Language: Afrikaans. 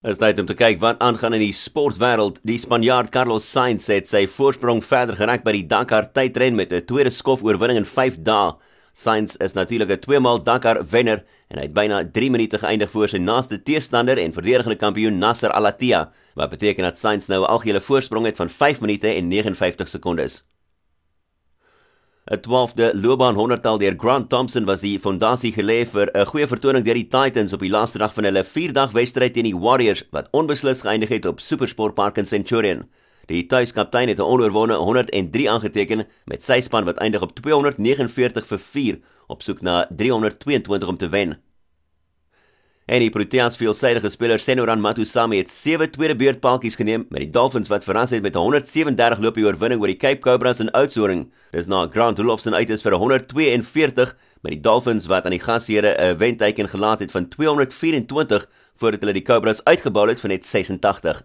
Tyd om te kyk wat aangaan in die sportwêreld. Die Spanjaard Carlos Sainz het sy voorsprong verder gereg by die Dakar tydren met 'n tweede skof oorwinning in 5 dae. Sainz is natuurlik 'n tweemaal Dakar wenner en hy het byna 3 minute geëindig voor sy naaste teestander en verdedigende kampioen Nasser Al-Attiyah, wat beteken dat Sainz nou 'n algehele voorsprong het van 5 minute en 59 sekondes. 'n 12de loopbaan honderdtal deur Grant Thompson was die fondasie gelê vir 'n goeie vertoning deur die Titans op die laaste dag van hulle 4-dag wedstryd teen die Warriors wat onbeslis geëindig het op SuperSport Park in Centurion. Die tuiskaptein het 'n onoorwonde 103 aangeteken met sy span wat eindig op 249 vir 4 op soek na 322 om te wen. En die Proteas veelsidige speler Senoran Matusami het sewe tweede beurt paaltjies geneem met die Dolphins wat verras het met 137 loopie oorwinning oor die Cape Cobras in Oudtshoorn. Dis na Grant Olofsson uit is vir 142 met die Dolphins wat aan die gasheere 'n wenteken gelaat het van 224 voordat hulle die Cobras uitgebou het vir net 86.